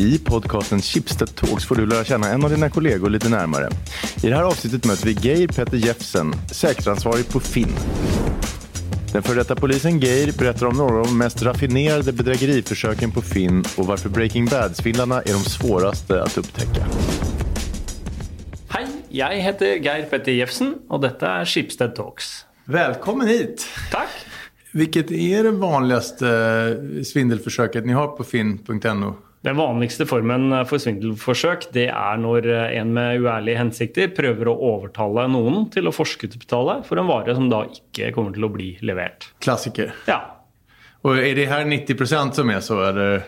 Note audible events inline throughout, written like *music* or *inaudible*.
I podcasten Schibsted Talks får du lära känna en av dina kollegor lite närmare. I det här avsnittet möter vi Geir Petter Jefsen, säkerhetsansvarig på Finn. Den före detta polisen Geir berättar om några av de mest raffinerade bedrägeriförsöken på Finn och varför Breaking Bad-svindlarna är de svåraste att upptäcka. Hei, jeg heter Geir Petter Jefsen, og dette er Schibsted Talks. Välkommen hit! Takk. Vilket är det vanligaste eh, svindelförsöket ni har på finn.no? Den vanligste formen for svindelforsøk det er når en med uærlige hensikter prøver å overtale noen til å forskuddsbetale for en vare som da ikke kommer til å bli levert. Klassiker. Ja, Og er det her 90% som er så eller?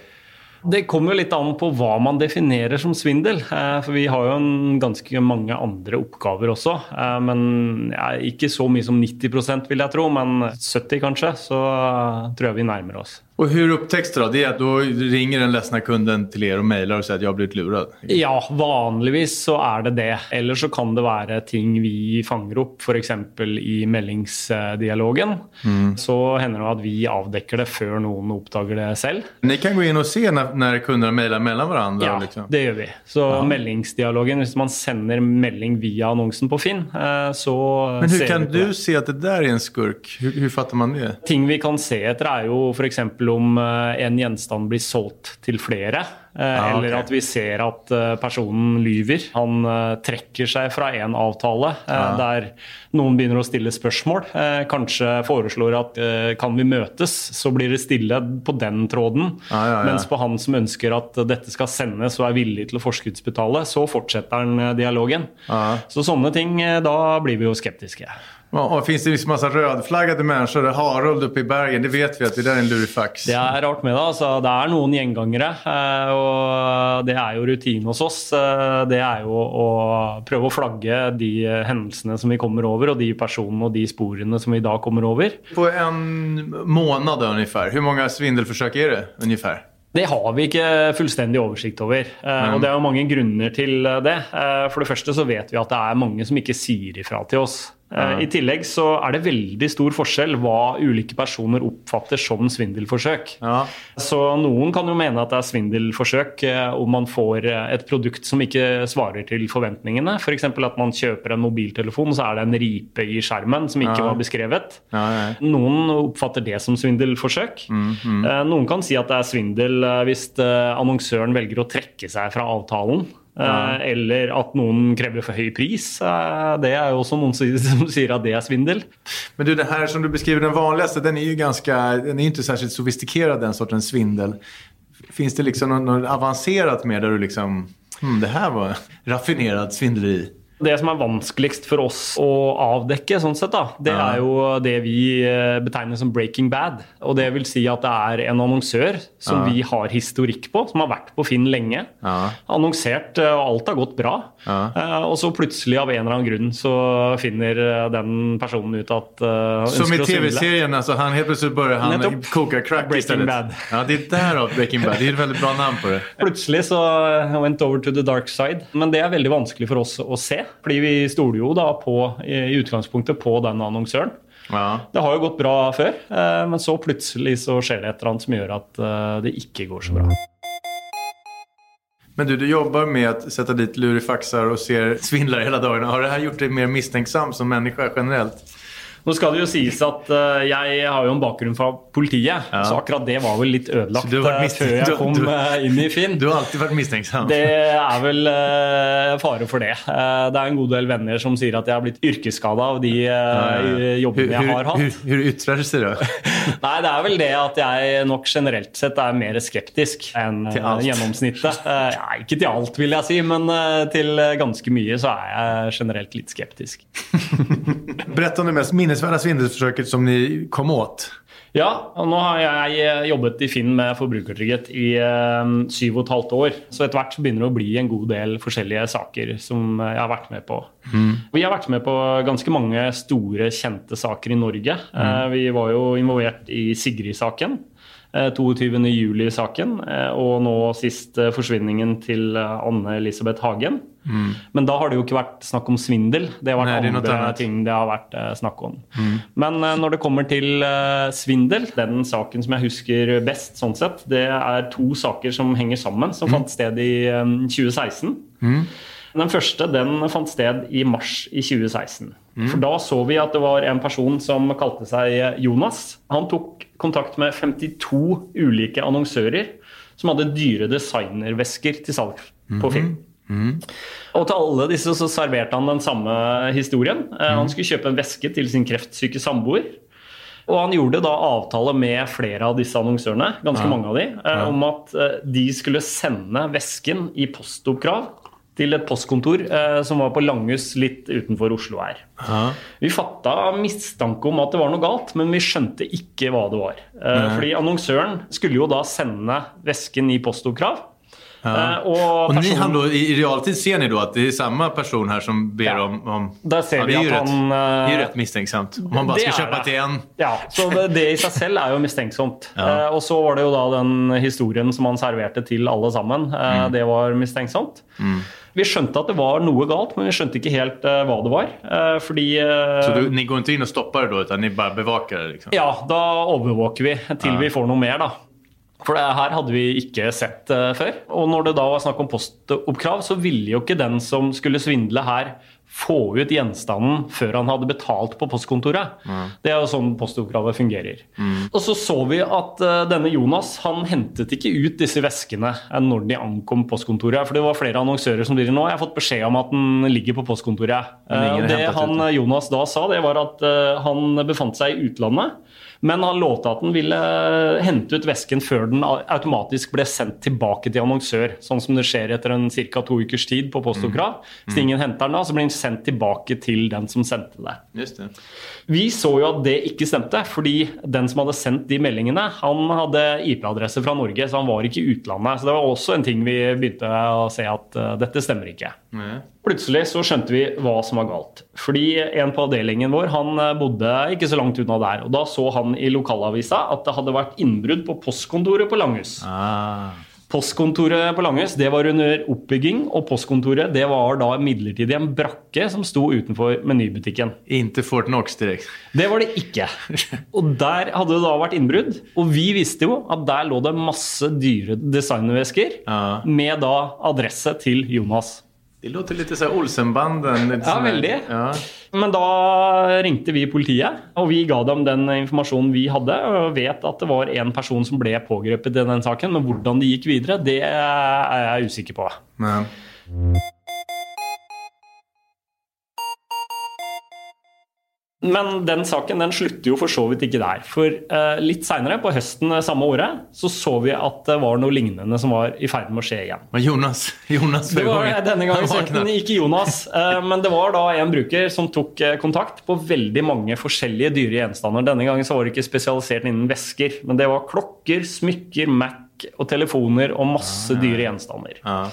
Det kommer jo litt an på hva man definerer som svindel. eh, For vi har jo en ganske mange andre oppgaver også. eh, Men ja, ikke så mye som 90% vil jeg tro, men 70 kanskje. Så eh, tror jeg vi nærmer oss. Och hur upptäcks det då? Det är att då ringer den ledsna kunden till er och mejlar och säger att jag har blivit lurad. Ja, vanligvis så er det det. Eller så kan det være ting vi fanger opp, f.eks. i meldingsdialogen. Så hender det at vi avdekker det før noen oppdager det selv. Ni kan gå in och se när, när kunderna mejlar mellan varandra. Ja, liksom. det gjør vi. Så meldingsdialogen, hvis man sender melding via annonsen på Finn, eh, så Men hur kan du det. se att det där är en skurk? Hur, hur fattar man det? Ting vi kan se etter, er jo f.eks. om eh, en gjenstand blir solgt til flere. Eh, Ah, eller Eller at vi ser at eh, personen lyver. Han eh, trekker seg fra en avtale Ah. der noen begynner å stille spørsmål. Kanskje foreslår at kan vi møtes, så blir det stille på den tråden. Ah, ja, ja. Mens på han som ønsker at dette skal sendes og er villig til å forskuddsbetale, så fortsetter han dialogen. Ja. Så sånne ting, da blir vi jo skeptiske. Och, och finns det liksom massa rödflaggade människor, Harold oppe i bergen, det vet vi at det er en lurifax. Det er rart med det. altså. Det er noen gjengangere. Og det er jo rutine hos oss. eh, Det er jo å prøve å flagge de hendelsene som vi kommer over, og de personene og de sporene som vi da kommer over. På en måned omtrent, hvor mange svindelforsøk er det ungefär? Det har vi ikke fullstendig oversikt over. eh, Og det er jo mange grunner til det. Eh, For det første så vet vi at det er mange som ikke sier ifra til oss. Eh, I tillegg så er det veldig stor forskjell hva ulike personer oppfatter som svindelforsøk. Ja. Så noen kan jo mene at det er svindelforsøk eh, om man får eh, et produkt som ikke svarer til forventningene. F.eks. at man kjøper en mobiltelefon, så er det en ripe i skjermen som ikke Ja. var beskrevet. Noen oppfatter det som svindelforsøk. Mm, mm. Noen kan si at det er svindel hvis annonsøren velger å trekke seg fra avtalen. Eh, Eller at noen krever for høy pris. Eh, Det er jo også noen *laughs* som sier at det er svindel. Men du, det her som du beskriver, den vanligste, den er jo ganske, den er ikke inte sofistikert, sofistikerad den sortens svindel. Finns det liksom noe, noe avansert med der du liksom, hm, det her var raffinert svindleri? Det som er vanskeligst for oss å avdekke, sånn sett da, det er jo det vi eh, betegner som breaking bad. Og det vil si at det er en annonsør som Ja. vi har historikk på, som har vært på Finn lenge. Ja. Annonsert, eh, og alt har gått bra. Ja. Eh, Og så plutselig av en eller annen grunn så finner den personen ut at uh, Som i tv-serien, altså. han helt plutselig bare han Nettopp. crack Breaking. Bad. Ja, det er derav Breaking Bad. Det er et veldig bra navn på det. Plutselig så went over to the dark side. Men det er veldig vanskelig for oss å se. Fordi vi stoler jo da på, i utgangspunktet på den annonsøren. Ja. Det har jo gått bra før, eh, men så plutselig så skjer det et eller annet som gjør at eh, det ikke går så bra. Men du, du jobber med å sette dit lurifaxar og ser svindlere hele dagen. Har det her gjort deg mer mistenksom som menneske generellt? Nå skal det jo sies at uh, jeg har jo en bakgrunn fra politiet, Ja. så akkurat det var vel litt ødelagt du har vært eh, før jeg kom du- du, inn i Finn. Du har alltid vært mistenksom. Det er vel uh, fare for det. Uh, det er en god del venner som sier at jeg har blitt yrkesskada av de eh, jobbene jeg har hatt. Hvor hur yttrar det? Nei, det er vel det at jeg nok generelt sett er mer skeptisk enn eh, gjennomsnittet. Eh, Ja, ikke til alt, vil jeg si, men eh, til eh, ganske mye så er jeg generelt litt skeptisk. *laughs* Brett om det mest minnesvärda svindelforsøket som ni kom åt. Ja, og nå har jeg eh, jobbet i Finn med forbrukertrygghet i eh, syv og et halvt år. Så etter hvert så begynner det å bli en god del forskjellige saker som jeg har vært med på. Vi har vært med på ganske mange store, kjente saker i Norge. Eh, vi var jo involvert i Sigrid-saken. eh, 22. juli-saken, eh, og nå sist forsvinningen til Anne Elisabeth Hagen. Mm. Men da har det jo ikke vært snakk om svindel. Det har vært Nei, andre ting det har vært eh, snakk om. Men eh, når det kommer til eh, svindel, den saken som jeg husker best, sånn sett, det er to saker som henger sammen, som fant sted i eh, 2016. Den første den fant sted i mars i 2016. For Da så vi at det var en person som kalte seg Jonas. Han tok kontakt med 52 ulike annonsører som hadde dyre designervesker til salg på film. Og til alle disse så serverte han den samme historien. Mm. Han skulle kjøpe en veske til sin kreftsyke samboer. Og han gjorde da avtale med flere av disse annonsørene, ganske mange av de, ja. om at eh, de skulle sende vesken i postoppkrav til et postkontor eh, som var på Langhus litt utenfor Oslo her. Vi fatta mistanke om at det var noe galt, men vi skjønte ikke hva det var. Eh, fordi annonsøren skulle jo da sende vesken i postoppkrav. Eh, og Och ni han då, i realtid ser ni då att det är samma person här som ber Ja. om... om Där ser det vi är ju att rätt, han, Det är ju eh, rätt misstänksamt. Om man bara det ska är köpa till en. Ja, så det, det i seg selv er jo mistenksomt. Ja. Eh, og så var det jo da den historien som han serverte til alle sammen. Eh, Mm. Det var mistenksomt. Vi skjønte at det var noe galt, men vi skjønte ikke helt uh, hva det var. Uh, fordi uh, Så du, ni går ikke inn og stopper det da, ni bare bevaker det? Liksom. Ja, da overvåker vi til Ja. vi får noe mer, da. For det her hadde vi ikke sett eh, før. Og når det da var snakk om postoppkrav, så ville jo ikke den som skulle svindle her, få ut gjenstanden før han hadde betalt på postkontoret. Det er jo sånn postoppkravet fungerer. Og så så vi at uh, denne Jonas han hentet ikke ut disse veskene når de ankom postkontoret. For det var flere annonsører som driver nå Jeg har fått beskjed om at den ligger på postkontoret. Uh, det han ut. Jonas da sa, det var at uh, han befant seg i utlandet. Men han lovte at han ville hente ut vesken før den automatisk ble sendt tilbake til annonsør. Sånn som det skjer etter en ca. to ukers tid på postoppkrav. Hvis ingen henter den da, så blir den sendt tilbake til den som sendte det. Just det. Vi så jo at det ikke stemte, fordi den som hadde sendt de meldingene, han hadde IP-adresse fra Norge, så han var ikke i utlandet. Så det var også en ting vi begynte å se at uh, dette stemmer ikke. Nej. Plutselig så skjønte vi hva som var galt. Fordi en på avdelingen vår han eh, bodde ikke så langt unna der. Og da så han i lokalavisa at det hadde vært innbrudd på postkontoret på Langhus. Ah. Postkontoret på Langhus det var under oppbygging, og postkontoret det var da midlertidig en brakke som sto utenfor menybutikken. Inntil Fort Knox direkt. Det var det ikke. Og der hadde det da vært innbrudd. Og vi visste jo at der lå det masse dyre designervesker Ja. med da adresse til Jonas. Det låter litt sånn Olsenbanden. Litt Ja, veldig. Ja. Men da ringte vi politiet, og vi ga dem den informasjonen vi hadde. Og vet at det var en person som ble pågrepet i den saken, men hvordan det gikk videre, det er jeg usikker på. Men, Men den saken den slutter jo for så vidt ikke der. For eh, litt seinere, på høsten samme året, så så vi at det var noe lignende som var i ferd med å skje igjen. men Jonas, Jonas Det var denne gangen ikke Jonas, eh, men det var da en bruker som tok eh, kontakt på veldig mange forskjellige dyre gjenstander. Denne gangen så var det ikke spesialisert innen vesker, men det var klokker, smykker, Mac og telefoner og masse dyre gjenstander. Ja.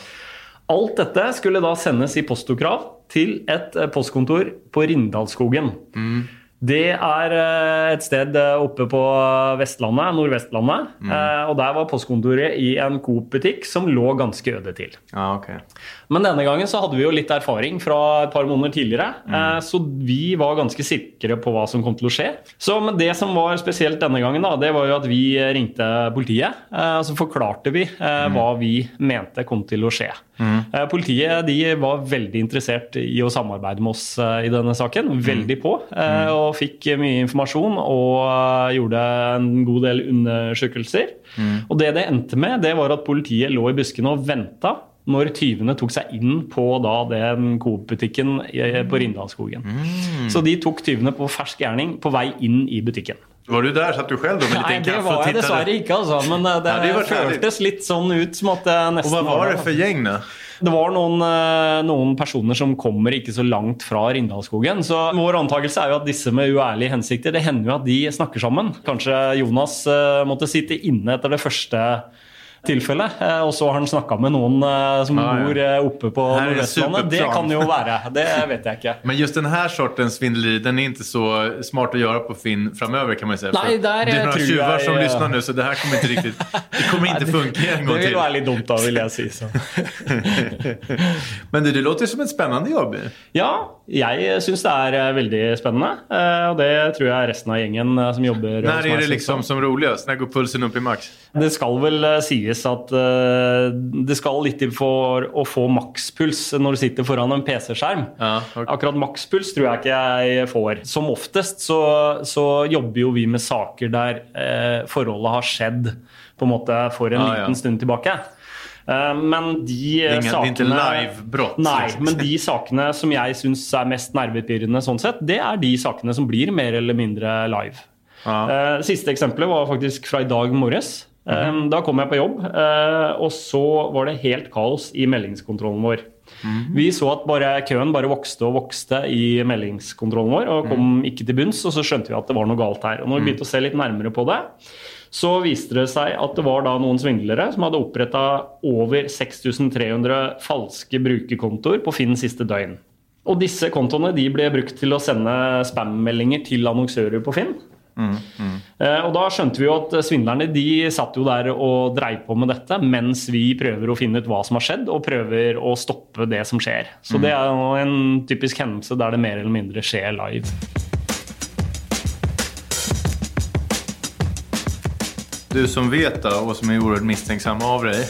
Alt dette skulle da sendes i postokrav til et eh, postkontor på Rindalsskogen. Det er eh, et sted eh, oppe på Vestlandet, Nordvestlandet. Mm. Og der var postkontoret i en Coop-butikk som lå ganske øde til. Ah, okay. Men denne gangen så hadde vi jo litt erfaring fra et par måneder tidligere, Mm. så vi var ganske sikre på hva som kom til å skje. Så men det som var spesielt denne gangen, da, det var jo at vi ringte politiet. eh, Og så forklarte vi eh, hva vi mente kom til å skje. Mm. Politiet de var veldig interessert i å samarbeide med oss eh, i denne saken. Veldig på. eh, Og fikk mye informasjon og eh, gjorde en god del undersøkelser. Og det det endte med, det var at politiet lå i buskene og venta når tyvene tok seg inn på da den Coop-butikken på Rindalsskogen. Så de tok tyvene på fersk gjerning på vei inn i butikken. Var du der? Satt du selv med litt kaffe? Nei, det var jeg dessverre ikke, altså. Men det, det, Ja, det føltes litt sånn ut som at det nesten Og Hva var det for gjeng, gäng då? Det var noen, eh, noen personer som kommer ikke så langt fra Rindalsskogen. Så vår antakelse er jo at disse med uærlige hensikter, det hender jo at de snakker sammen. Kanskje Jonas eh, måtte sitte inne etter det første tilfelle. Eh, og så har han snakka med noen eh, som bor eh, oppe på Nordvestlandet. Det kan jo være. Det vet jeg ikke. *laughs* Men just denne sorten sortens svindleri, den er ikke så smart å gjøre på Finn framover, kan man si. Nei, der, det er noen tjuver som lytter nå, så det her kommer ikke riktig det kommer *laughs* ikke funke en gang til. Det vil være litt dumt, da, vil jeg si. Så. *laughs* Men det, det låter som et spennende jobb. Ja, jeg syns det er veldig spennende. Og det tror jeg resten av gjengen som jobber Når er det liksom om. som roligst? Når går pulsen opp i maks? Det skal vel eh, sies at uh, det skal litt til for å få makspuls når du sitter foran en PC-skjerm. Ja, okay. Akkurat makspuls tror jeg ikke jeg får. Som oftest så, så jobber jo vi med saker der uh, forholdet har skjedd på en måte for en Ah, ja. liten stund tilbake. Eh, men de inte sakene livebrott, Nei, men de sakene som jeg syns er mest nervepirrende, sånn sett, det er de sakene som blir mer eller mindre live. Ja. Siste eksempelet var faktisk fra i dag morges. Mhm. Da kom jeg på jobb, eh, og så var det helt kaos i meldingskontrollen vår. Mm. Vi så at bare køen bare vokste og vokste i meldingskontrollen vår og kom kom ikke til bunns, og så skjønte vi at det var noe galt her. Og når vi begynte å se litt nærmere på det, så viste det seg at det var da noen svindlere som hadde oppretta over 6300 falske brukerkontoer på Finn siste døgn. Og disse kontoene de ble brukt til å sende spam-meldinger til annonsører på Finn. Eh, Og da skjønte vi jo at svindlerne de satt jo der og dreiv på med dette, mens vi prøver å finne ut hva som har skjedd, og prøver å stoppe det som skjer. Så det er jo en typisk hendelse der det mer eller mindre skjer live. Du som vet da, og som er oerhört misstänksam av dig.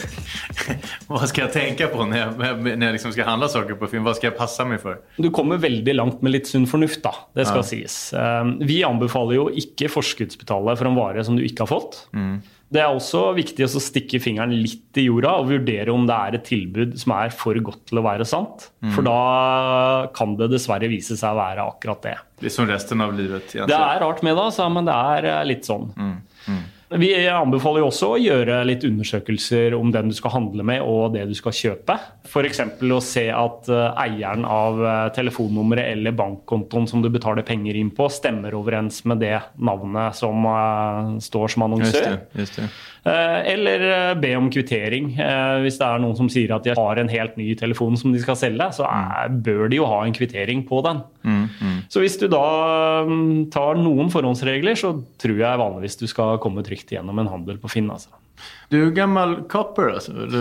*laughs* vad skal jeg tenke på når jeg, når jeg liksom skal handle saker på film? Hva skal jeg passe meg for? Du kommer veldig langt med litt sunn fornuft, da. Det skal Ja. sies. Eh, Vi anbefaler jo ikke forskuddsbetale for en vare som du ikke har fått. Det er også viktig å stikke fingeren litt i jorda og vurdere om det er et tilbud som er for godt til å være sant. For da kan det dessverre vise seg å være akkurat det. Det är som resten av livet Det er rart med det, altså, men det er eh, litt sånn. Vi anbefaler jo også å gjøre litt undersøkelser om den du skal handle med og det du skal kjøpe. F.eks. å se at eh, eieren av eh, telefonnummeret eller bankkontoen som du betaler penger inn på, stemmer overens med det navnet som eh, står som Just annonsør. det, just det. Eller be om kvittering. Hvis det er noen som sier at de har en helt ny telefon som de skal selge, så bør de jo ha en kvittering på den. Så hvis du da mm, tar noen forhåndsregler, så tror jeg vanligvis du skal komme trygt gjennom en handel på Finn. Altså. Du er gammel copper altså? Du...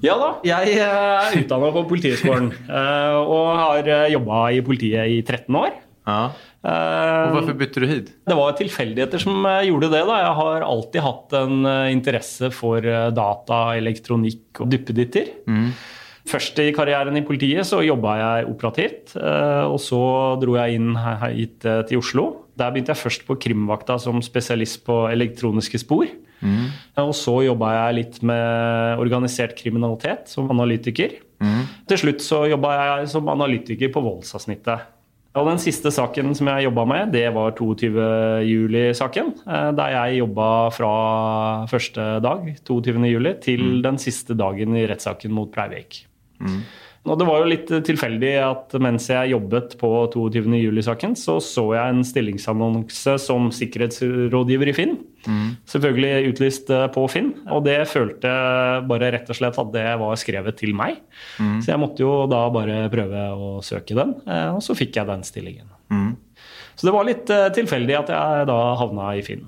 Ja da, jeg eh, er utdanna på Politihøgskolen *laughs* eh, og har jobba i politiet i 13 år. Ja. Og hvorfor bytter du hit? Det var tilfeldigheter som eh, gjorde det. da. Jeg har alltid hatt en eh, interesse for eh, data, elektronikk og duppeditter. Først i karrieren i politiet så jobba jeg operativt. eh, Og så dro jeg inn hit eh, til Oslo. Der begynte jeg først på krimvakta som spesialist på elektroniske spor. Og så jobba jeg litt med organisert kriminalitet som analytiker. Til slutt så jobba jeg som analytiker på voldsavsnittet. Og den siste saken som jeg jobba med, det var 22. juli-saken. eh, Der jeg jobba fra første dag, 22. juli, til den siste dagen i rettssaken mot Breivik. Og det var jo litt tilfeldig at mens jeg jobbet på 22. juli-saken, så så jeg en stillingsannonse som sikkerhetsrådgiver i Finn. Selvfølgelig utlyst eh, på Finn, og det følte jeg bare rett og slett at det var skrevet til meg. Så jeg måtte jo da bare prøve å søke den, eh, og så fikk jeg den stillingen. Så det var litt eh, tilfeldig at jeg da havna i Finn.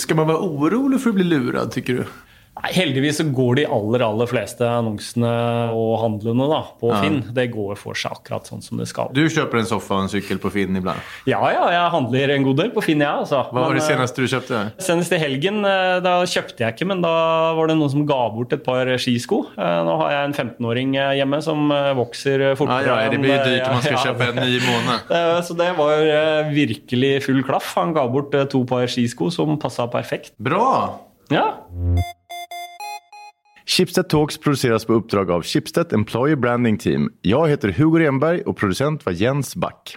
Skal man være orolig for å bli lurad syns du? Nei, Heldigvis så går de aller aller fleste annonsene og handlene da, på Finn. Det går for seg akkurat sånn som det skal. Du kjøper en soffa og en sykkel på Finn ibland. Ja, ja, jeg handler en god del på Finn, jeg. altså. Hva var Men, det seneste du kjøpte? Senest i helgen, eh, da kjøpte jeg ikke, men da var det noen som ga bort et par skisko. Eh, Nå har jeg en 15-åring hjemme som eh, vokser fortere. ja, det blir eh, dyrt om man skal *laughs* ja, köpa en ny måned. *laughs* Eh, Så det var eh, virkelig full klaff. Han ga bort eh, to par skisko som passa perfekt. Bra! Ja, Schibsted Talks produceras på uppdrag av Schibsted Employer Branding Team. Jag heter Hugo Renberg och producent var Jens Back.